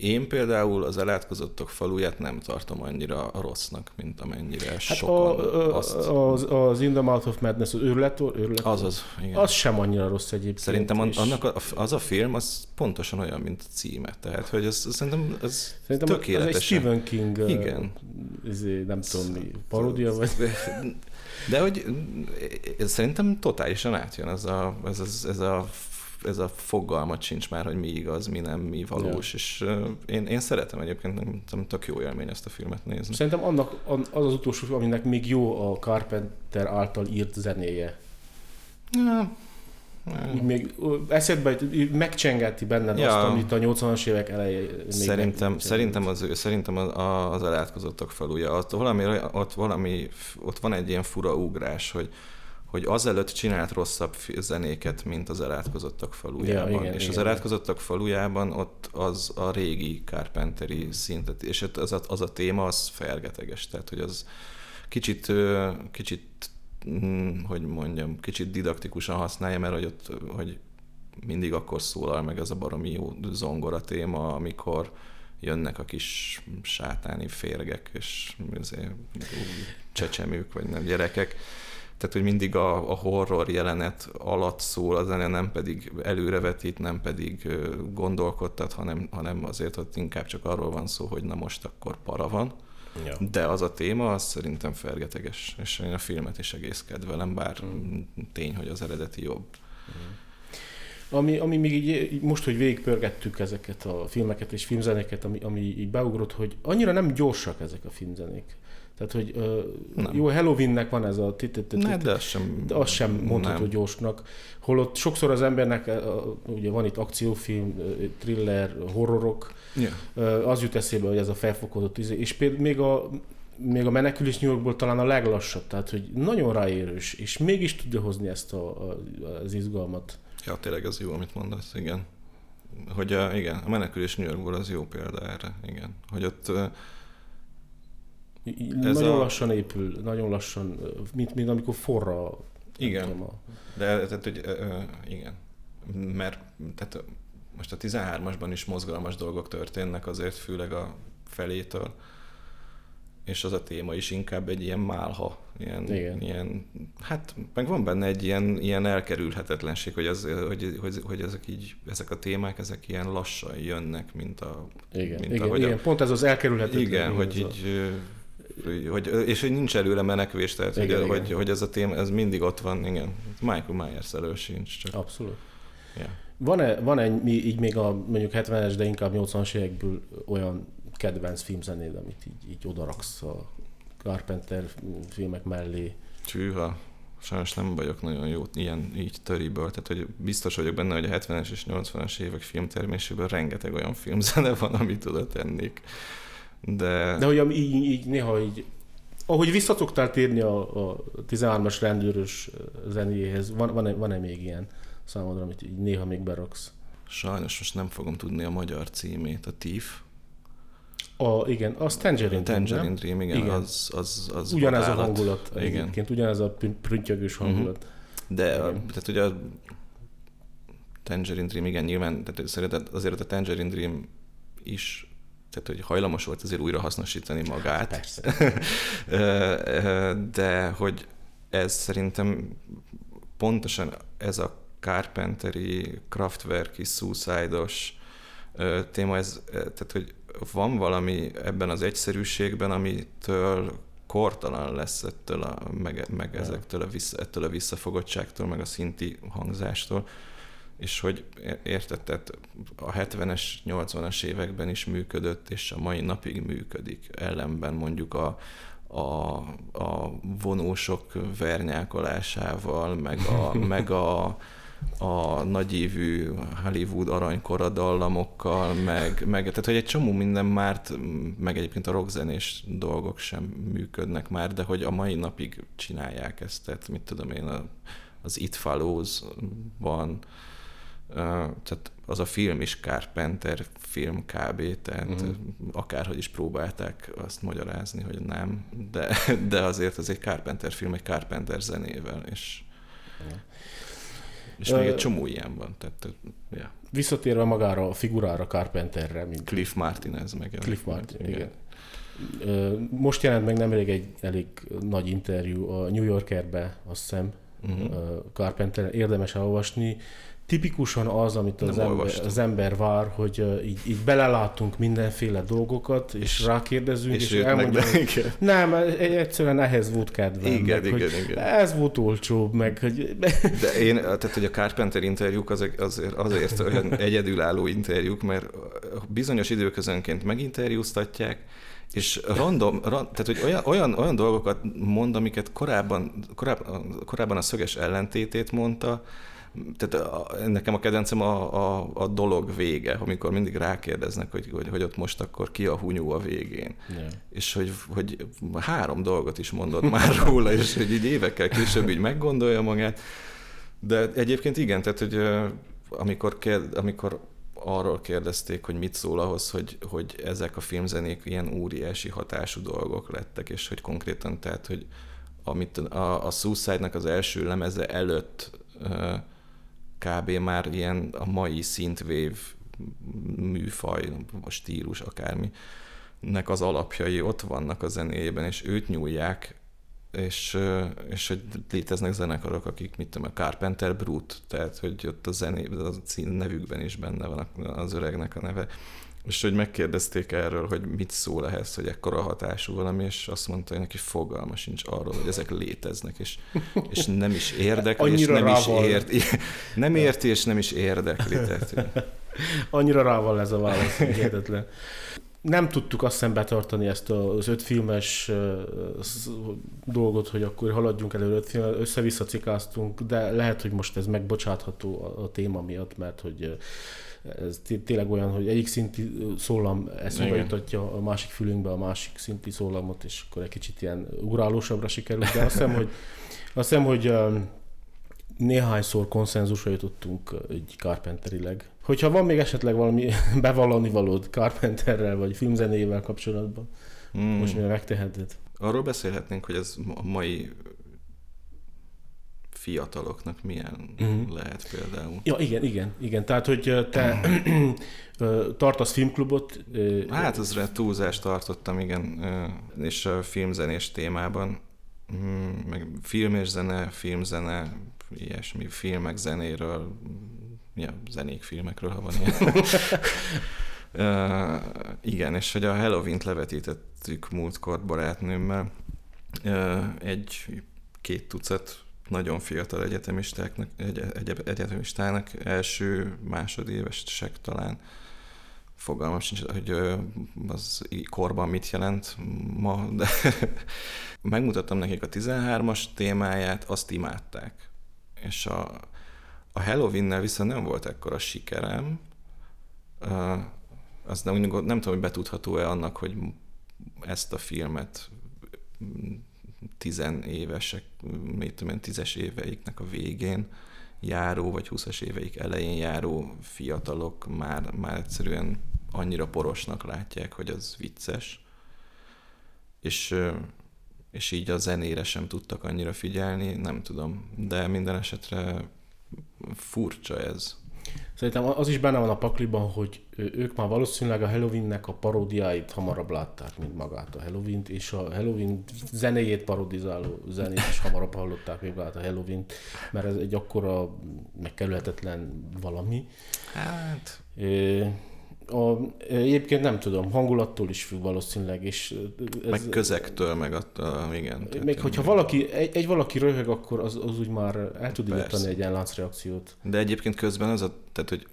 én például az elátkozottok faluját nem tartom annyira rossznak, mint amennyire hát sokan a, azt... Az, az In the Mouth of Madness, az őrület, őrület az, az, igen. az sem annyira rossz egyébként. Szerintem és... annak a, az a film, az pontosan olyan, mint a címe. Tehát, hogy ez, szerintem ez szerintem tökéletesen. Ez egy Stephen King, igen. Izé, nem tudom mi, paródia vagy? De hogy szerintem totálisan átjön ez a, ez, ez, ez a ez a fogalmat sincs már, hogy mi igaz, mi nem, mi valós, ja. és én, én szeretem egyébként, nem, tök jó élmény ezt a filmet nézni. Szerintem annak az az utolsó, aminek még jó a Carpenter által írt zenéje. Ja. Úgy még eszedbe megcsengeti benned ja. azt, amit a 80-as évek elején Szerintem, meg, szerintem, az, szerintem az, az elátkozottak falúja. Ott valami, ott valami, ott van egy ilyen fura ugrás, hogy hogy azelőtt csinált rosszabb zenéket, mint az elátkozottak falujában. Ja, igen, és igen. az elátkozottak falujában ott az a régi Carpenteri szintet, és az a, az a téma az fergeteges, tehát hogy az kicsit, kicsit mm, hogy mondjam, kicsit didaktikusan használja, mert hogy ott, hogy mindig akkor szólal meg ez a baromi jó zongora téma, amikor jönnek a kis sátáni férgek, és csecsemők, vagy nem gyerekek, tehát hogy mindig a, a horror jelenet alatt szól a zene, nem pedig előrevetít, nem pedig gondolkodtat, hanem, hanem azért ott inkább csak arról van szó, hogy na most akkor para van. Ja. De az a téma, az szerintem fergeteges, és én a filmet is egész kedvelem, bár mm. tény, hogy az eredeti jobb. Mm. Ami, ami még így, most, hogy végigpörgettük ezeket a filmeket és filmzenéket, ami, ami így beugrott, hogy annyira nem gyorsak ezek a filmzenék. Tehát, hogy uh, jó, Halloweennek van ez a Ne, de az sem, de az sem mondható nem. gyorsnak. Holott sokszor az embernek, ugye van itt akciófilm, thriller, horrorok, yeah. az jut eszébe, hogy ez a felfokozott izé, és például még a, még a menekülés New Yorkból talán a leglassabb, tehát hogy nagyon ráérős, és mégis tudja hozni ezt a, a, az izgalmat. Ja, tényleg az jó, amit mondasz, igen. Hogy a, igen, a menekülés New Yorkból az jó példa erre, igen. Hogy ott ez nagyon a... lassan épül, nagyon lassan, mint, mint amikor forra. Igen, tudom, a... de tehát, hogy, igen, mert tehát most a 13-asban is mozgalmas dolgok történnek azért, főleg a felétől, és az a téma is inkább egy ilyen málha, ilyen, Igen. ilyen hát meg van benne egy ilyen, ilyen elkerülhetetlenség, hogy, az, hogy, hogy, hogy ezek, így, ezek a témák, ezek ilyen lassan jönnek, mint a... Igen, mint igen, igen. A, pont ez az elkerülhetetlenség. Igen, hogy így hogy, és hogy nincs előle menekvés, tehát igen, hogy, igen. Hogy, hogy ez a téma, ez mindig ott van, igen. Michael Myers elő sincs. Csak. Abszolút. Yeah. Van-e, van-e így még a mondjuk 70-es, de inkább 80-as évekből olyan kedvenc filmzenéd, amit így, így odaraksz a Carpenter filmek mellé? Csűha, sajnos nem vagyok nagyon jó ilyen így töriből, tehát hogy biztos vagyok benne, hogy a 70-es és 80-as évek filmterméséből rengeteg olyan filmzene van, amit oda tennék. De... De hogy így, így néha így, ahogy visszatoktál térni a, a 13-as rendőrös zenéjéhez, van, van-e, van-e még ilyen számodra, amit így néha még beraksz? Sajnos most nem fogom tudni a magyar címét, a Thief. A, igen, az Tangerine Dream, Tangerine Dream, igen, igen. Az, az, az Ugyanez a hangulat, igen. egyébként, ugyanez a prüntjögős mhm. hangulat. Uh-huh. De igen. A, tehát ugye a Tangerine Dream, igen, nyilván, tehát azért a Tangerine Dream is tehát hogy hajlamos volt azért újra hasznosítani magát. Persze. De hogy ez szerintem pontosan ez a Carpenteri, Kraftwerki, Suicide-os téma, ez, tehát hogy van valami ebben az egyszerűségben, amitől kortalan lesz ettől a, meg, meg ezektől a, vissza, ettől a visszafogottságtól, meg a szinti hangzástól és hogy érted, tehát a 70-es, 80-as években is működött, és a mai napig működik. Ellenben mondjuk a, a, a vonósok vernyákolásával, meg a, meg a, a nagyévű Hollywood aranykoradallamokkal, meg, meg tehát hogy egy csomó minden már, meg egyébként a rockzenés dolgok sem működnek már, de hogy a mai napig csinálják ezt, tehát mit tudom én, az It Follows-ban, tehát az a film is Carpenter film kb. Tehát uh-huh. akárhogy is próbálták azt magyarázni, hogy nem, de, de azért az egy Carpenter film, egy Carpenter zenével, és... És még egy csomó ilyen van. Tehát, ja. Visszatérve magára a figurára, Carpenterre, mint Cliff Martinez meg. Cliff Martin, igen. igen. Most jelent meg nemrég egy elég nagy interjú a New Yorkerbe, azt hiszem, uh-huh. Carpenter, érdemes elolvasni tipikusan az, amit az ember, az ember vár, hogy így, így belelátunk mindenféle dolgokat, és, rákérdezünk, és, és elmondja, hogy nem, egyszerűen ehhez volt kedvem. Igen, meg, igen, igen. Ez volt olcsóbb, meg hogy... De én, tehát hogy a Carpenter interjúk az, azért, azért olyan egyedülálló interjúk, mert bizonyos időközönként meginterjúztatják, és random, rand, tehát hogy olyan, olyan, olyan dolgokat mond, amiket korábban, korábban, korábban a szöges ellentétét mondta, tehát a, nekem a kedvencem a, a, a dolog vége, amikor mindig rákérdeznek, hogy, hogy, hogy ott most akkor ki a hunyó a végén. Yeah. És hogy, hogy három dolgot is mondott már róla, és hogy így évekkel később így meggondolja magát. De egyébként igen, tehát hogy amikor, kérd, amikor arról kérdezték, hogy mit szól ahhoz, hogy, hogy ezek a filmzenék ilyen óriási hatású dolgok lettek, és hogy konkrétan tehát, hogy amit a, a Suicide-nak az első lemeze előtt kb. már ilyen a mai szintvév műfaj, a stílus, akármi, nek az alapjai ott vannak a zenéjében, és őt nyúlják, és, és hogy léteznek zenekarok, akik, mit tudom, a Carpenter Brute, tehát hogy ott a zené, a nevükben is benne van az öregnek a neve, és hogy megkérdezték erről, hogy mit szól ehhez, hogy ekkora hatású valami, és azt mondta, hogy neki fogalma sincs arról, hogy ezek léteznek, és, és nem is érdekli, és nem is érti. Nem érti, és nem is érdekli. Tehát, Annyira rá van ez a válasz, hihetetlen. Nem tudtuk azt szembe tartani ezt az öt filmes dolgot, hogy akkor haladjunk előre öt össze-vissza cikáztunk, de lehet, hogy most ez megbocsátható a téma miatt, mert hogy ez tényleg olyan, hogy egyik szinti szólam eszembe jutatja a másik fülünkbe a másik szinti szólamot, és akkor egy kicsit ilyen ugrálósabbra sikerült, de azt hiszem, hogy, azt hiszem, hogy néhányszor konszenzusra jutottunk egy Carpenterileg. Hogyha van még esetleg valami bevallani valód Carpenterrel, vagy filmzenével kapcsolatban, mm. most még megteheted. Arról beszélhetnénk, hogy ez a mai fiataloknak milyen uh-huh. lehet például. Ja, igen, igen, igen. Tehát, hogy te tartasz filmklubot. Hát az túlzást tartottam, igen, és a filmzenés témában, mm, meg film és zene, filmzene, ilyesmi, filmek zenéről, ja, zenék filmekről, ha van ilyen. uh, igen, és hogy a Halloween-t levetítettük múltkor barátnőmmel, uh, egy két tucat nagyon fiatal egyetemistáknak, egy, egy, egyetemistának, első, másodévesek talán, fogalmam sincs, hogy az korban mit jelent ma, de megmutattam nekik a 13-as témáját, azt imádták. És a, a Halloween-nel viszont nem volt ekkora sikerem, az nem, nem tudom, hogy betudható-e annak, hogy ezt a filmet tizenévesek, mit tudom én, tízes éveiknek a végén járó, vagy húszas éveik elején járó fiatalok már, már egyszerűen annyira porosnak látják, hogy az vicces, és, és így a zenére sem tudtak annyira figyelni, nem tudom, de minden esetre furcsa ez. Szerintem az is benne van a pakliban, hogy ők már valószínűleg a Halloweennek a paródiáit hamarabb látták, mint magát a Halloween-t, és a Halloween zenéjét parodizáló zenét is hamarabb hallották, még magát a halloween mert ez egy akkora megkerülhetetlen valami. Hát... A, egyébként nem tudom, hangulattól is függ valószínűleg, és... Ez, meg közektől, meg attól, igen. Még hogyha valaki, egy, egy valaki röhög, akkor az, az úgy már el tud indítani egy ilyen láncreakciót. De egyébként közben az, a, tehát, hogy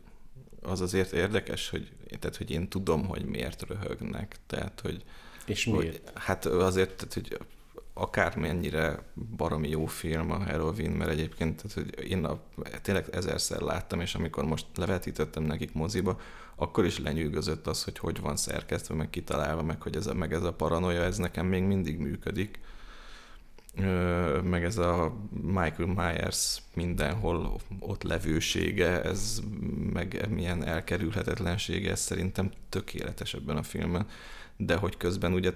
az azért érdekes, hogy, tehát, hogy én tudom, hogy miért röhögnek. Tehát, hogy, és miért? Hogy, hát azért, tehát, hogy akármennyire baromi jó film a Halloween, mert egyébként tehát, hogy én a, tényleg ezerszer láttam, és amikor most levetítettem nekik moziba, akkor is lenyűgözött az, hogy hogy van szerkesztve, meg kitalálva, meg hogy ez a, meg ez a paranoia, ez nekem még mindig működik. Ö, meg ez a Michael Myers mindenhol ott levősége, ez meg milyen elkerülhetetlensége, ez szerintem tökéletes ebben a filmben. De hogy közben ugye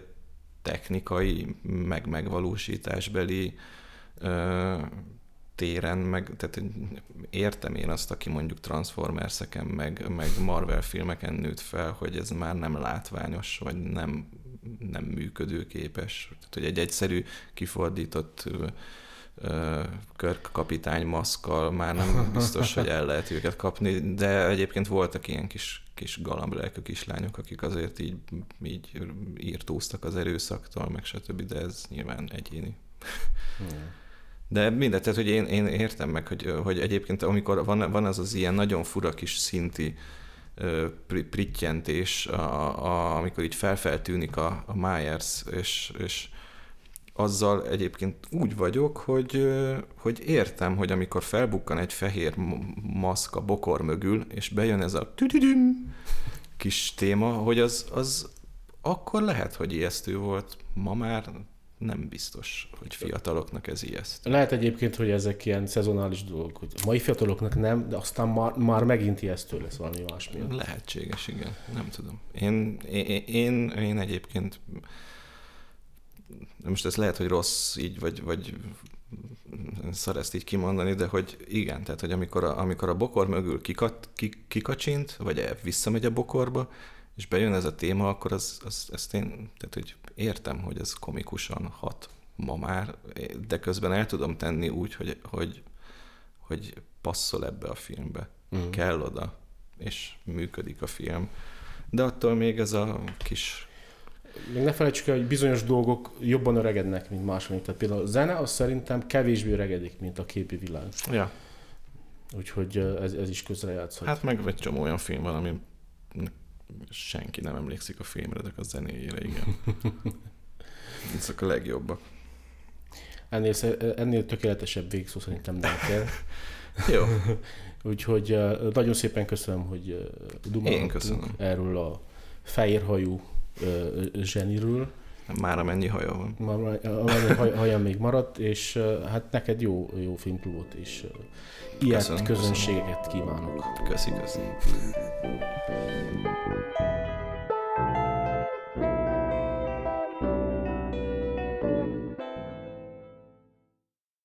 technikai, meg megvalósításbeli ö, téren, meg tehát értem én azt, aki mondjuk Transformers-eken, meg, meg Marvel filmeken nőtt fel, hogy ez már nem látványos, vagy nem, nem működőképes. Tehát, hogy egy egyszerű, kifordított Körk kapitány maszkkal már nem biztos, hogy el lehet őket kapni, de egyébként voltak ilyen kis, kis galamblelkű kislányok, akik azért így, így írtóztak az erőszaktól, meg stb., de ez nyilván egyéni. Hmm. De mindegy, tehát hogy én, én értem meg, hogy, hogy egyébként amikor van, van az az ilyen nagyon fura kis szinti prittyentés, a, a, amikor így felfeltűnik a, a Myers, és, és azzal egyébként úgy vagyok, hogy, hogy értem, hogy amikor felbukkan egy fehér maszk a bokor mögül, és bejön ez a tüdüdüm kis téma, hogy az, az akkor lehet, hogy ijesztő volt, ma már nem biztos, hogy fiataloknak ez ijesztő. Lehet egyébként, hogy ezek ilyen szezonális dolgok, hogy mai fiataloknak nem, de aztán már, már megint ijesztő lesz valami más miatt. Lehetséges, igen. Nem tudom. Én, én, én, én egyébként most ez lehet, hogy rossz így, vagy, vagy szar ezt így kimondani, de hogy igen, tehát hogy amikor a, amikor a bokor mögül kikat, kikacsint, vagy visszamegy a bokorba, és bejön ez a téma, akkor az, az, ezt én, tehát hogy értem, hogy ez komikusan hat ma már, de közben el tudom tenni úgy, hogy, hogy, hogy passzol ebbe a filmbe. Mm. Kell oda, és működik a film. De attól még ez a kis még ne felejtsük el, hogy bizonyos dolgok jobban öregednek, mint mások. Tehát például a zene, az szerintem kevésbé öregedik, mint a képi világ. Ja. Úgyhogy ez, ez is közrejátszhat. Hát meg egy csomó olyan film van, ami senki nem emlékszik a filmre, de a zenéjére, igen. Ezek a legjobbak. Ennél, ennél tökéletesebb végszó szerintem nem kell. Jó. Úgyhogy nagyon szépen köszönöm, hogy dumáltunk erről a fehérhajú zseniről. Már amennyi haja van. Már amennyi haja még maradt, és hát neked jó, jó filmklubot és ilyet köszönöm, közönségeket köszönöm. kívánok. Köszi, köszi.